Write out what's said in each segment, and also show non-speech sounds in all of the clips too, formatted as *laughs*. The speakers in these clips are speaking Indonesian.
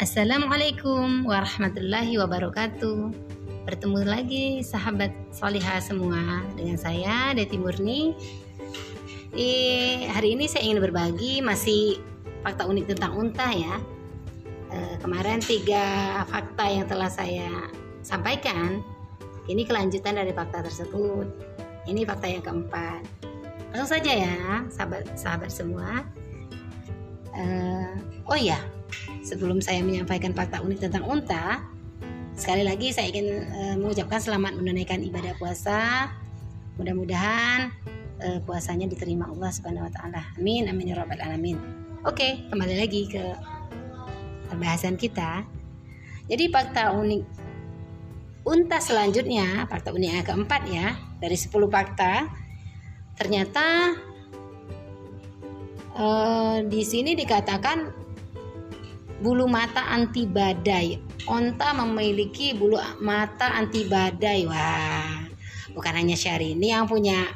Assalamualaikum warahmatullahi wabarakatuh. Bertemu lagi sahabat solihah semua dengan saya Deti Murni. Eh, hari ini saya ingin berbagi masih fakta unik tentang unta ya. Eh, kemarin tiga fakta yang telah saya sampaikan. Ini kelanjutan dari fakta tersebut. Ini fakta yang keempat. Langsung saja ya, sahabat sahabat semua. Uh, oh ya, sebelum saya menyampaikan fakta unik tentang unta, sekali lagi saya ingin uh, mengucapkan selamat menunaikan ibadah puasa. Mudah-mudahan uh, puasanya diterima Allah Subhanahu wa taala. Amin amin ya rabbal alamin. Oke, kembali lagi ke pembahasan kita. Jadi fakta unik unta selanjutnya, fakta unik yang keempat ya, dari 10 fakta ternyata uh, di sini dikatakan bulu mata anti badai. Onta memiliki bulu mata anti badai. Wah, bukan hanya Syahrini yang punya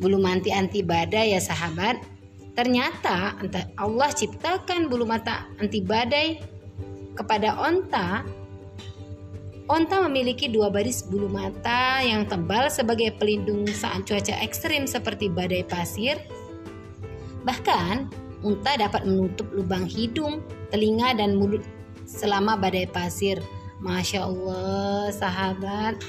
bulu mati anti badai ya sahabat. Ternyata Allah ciptakan bulu mata anti badai kepada onta. Onta memiliki dua baris bulu mata yang tebal sebagai pelindung saat cuaca ekstrim seperti badai pasir. Bahkan, unta dapat menutup lubang hidung telinga dan mulut selama badai pasir. Masya Allah, sahabat.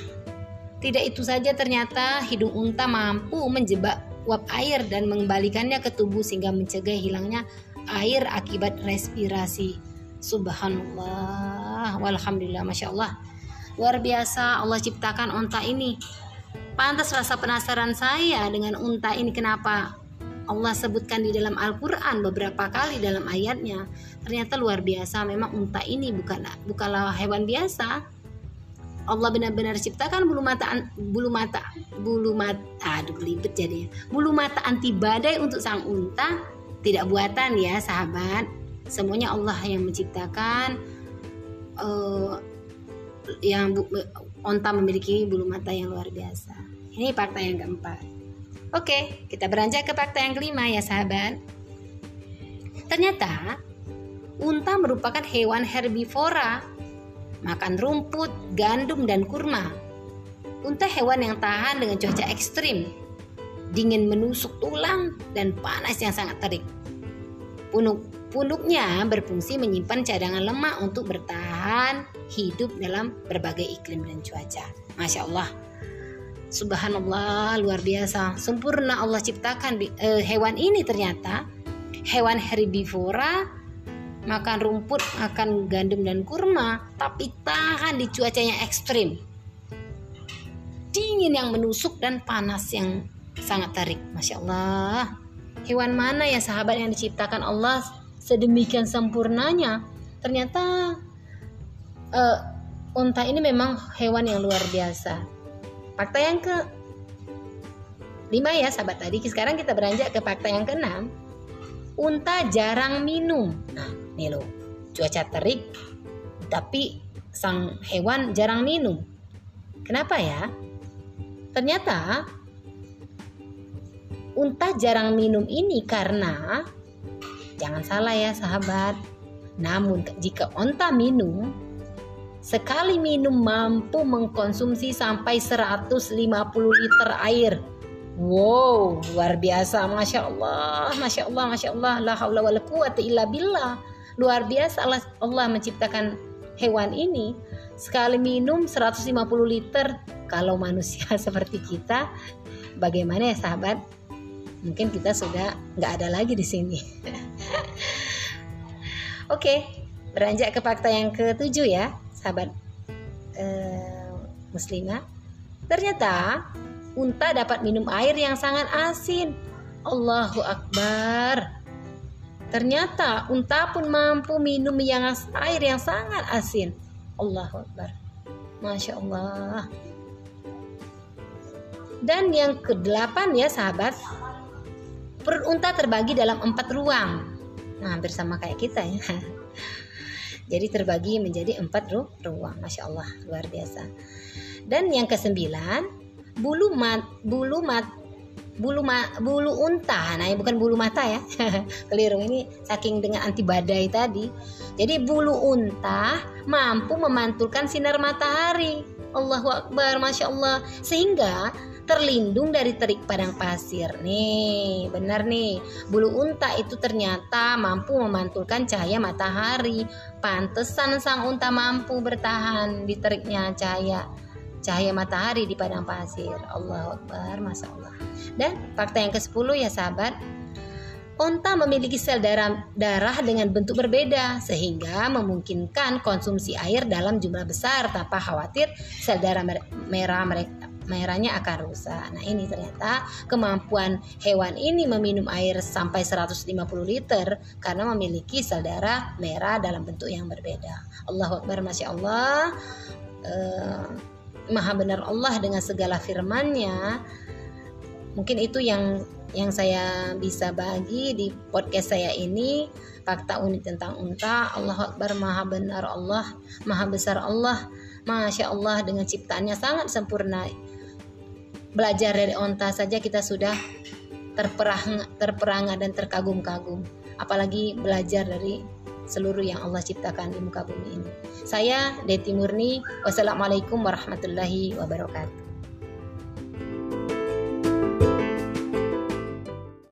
Tidak itu saja ternyata hidung unta mampu menjebak uap air dan mengembalikannya ke tubuh sehingga mencegah hilangnya air akibat respirasi. Subhanallah, walhamdulillah, masya Allah. Luar biasa Allah ciptakan unta ini. Pantas rasa penasaran saya dengan unta ini kenapa Allah sebutkan di dalam Al-Quran beberapa kali dalam ayatnya. Ternyata luar biasa memang unta ini bukan bukanlah hewan biasa. Allah benar-benar ciptakan bulu mata bulu mata bulu mata aduh libet jadi. Bulu mata anti badai untuk sang unta tidak buatan ya sahabat. Semuanya Allah yang menciptakan. Uh, yang unta memiliki bulu mata yang luar biasa. Ini fakta yang keempat Oke, kita beranjak ke fakta yang kelima ya sahabat. Ternyata unta merupakan hewan herbivora, makan rumput, gandum, dan kurma. Unta hewan yang tahan dengan cuaca ekstrim, dingin menusuk tulang, dan panas yang sangat terik. Punuk, punuknya berfungsi menyimpan cadangan lemak untuk bertahan hidup dalam berbagai iklim dan cuaca. Masya Allah, Subhanallah luar biasa. Sempurna Allah ciptakan uh, hewan ini ternyata. Hewan herbivora makan rumput makan gandum dan kurma tapi tahan di cuacanya ekstrim. Dingin yang menusuk dan panas yang sangat terik. Masya Allah. Hewan mana ya sahabat yang diciptakan Allah sedemikian sempurnanya? Ternyata uh, unta ini memang hewan yang luar biasa Fakta yang ke lima ya sahabat tadi. Sekarang kita beranjak ke fakta yang keenam. Unta jarang minum. Nah, nih loh. Cuaca terik tapi sang hewan jarang minum. Kenapa ya? Ternyata unta jarang minum ini karena jangan salah ya sahabat. Namun jika unta minum, Sekali minum mampu mengkonsumsi sampai 150 liter air. Wow, luar biasa, masya Allah, masya Allah, masya Allah, la haula quwata illa billah. Luar biasa Allah, Allah menciptakan hewan ini sekali minum 150 liter. Kalau manusia *laughs* seperti kita, bagaimana ya sahabat? Mungkin kita sudah nggak ada lagi di sini. *laughs* Oke, beranjak ke fakta yang ketujuh ya sahabat eh, muslimah ternyata unta dapat minum air yang sangat asin. Allahu Akbar. Ternyata unta pun mampu minum yang air yang sangat asin. Allahu Akbar. Masya Allah. Dan yang kedelapan ya sahabat. Perut unta terbagi dalam empat ruang. Nah hampir sama kayak kita ya *laughs* Jadi terbagi menjadi empat ru ruang. Masya Allah, luar biasa. Dan yang kesembilan, bulu mat, bulu mat, bulu ma bulu unta nah bukan bulu mata ya *laughs* keliru ini saking dengan anti badai tadi jadi bulu unta mampu memantulkan sinar matahari Allahu Akbar Masya Allah. Sehingga terlindung dari terik padang pasir. Nih benar nih. Bulu unta itu ternyata mampu memantulkan cahaya matahari. Pantesan sang unta mampu bertahan di teriknya cahaya cahaya matahari di padang pasir. Allah Akbar, Masya Allah. Dan fakta yang ke-10 ya sahabat, Onta memiliki sel darah, darah dengan bentuk berbeda sehingga memungkinkan konsumsi air dalam jumlah besar tanpa khawatir sel darah merah mereka merahnya akan rusak. Nah, ini ternyata kemampuan hewan ini meminum air sampai 150 liter karena memiliki sel darah merah dalam bentuk yang berbeda. Allahu Akbar, Masya Allah. Uh, maha benar Allah dengan segala firman-Nya. Mungkin itu yang yang saya bisa bagi di podcast saya ini fakta unik tentang unta Allah Akbar maha benar Allah maha besar Allah Masya Allah dengan ciptaannya sangat sempurna belajar dari unta saja kita sudah terperang terperangah dan terkagum-kagum apalagi belajar dari seluruh yang Allah ciptakan di muka bumi ini. Saya Deti Murni. Wassalamualaikum warahmatullahi wabarakatuh.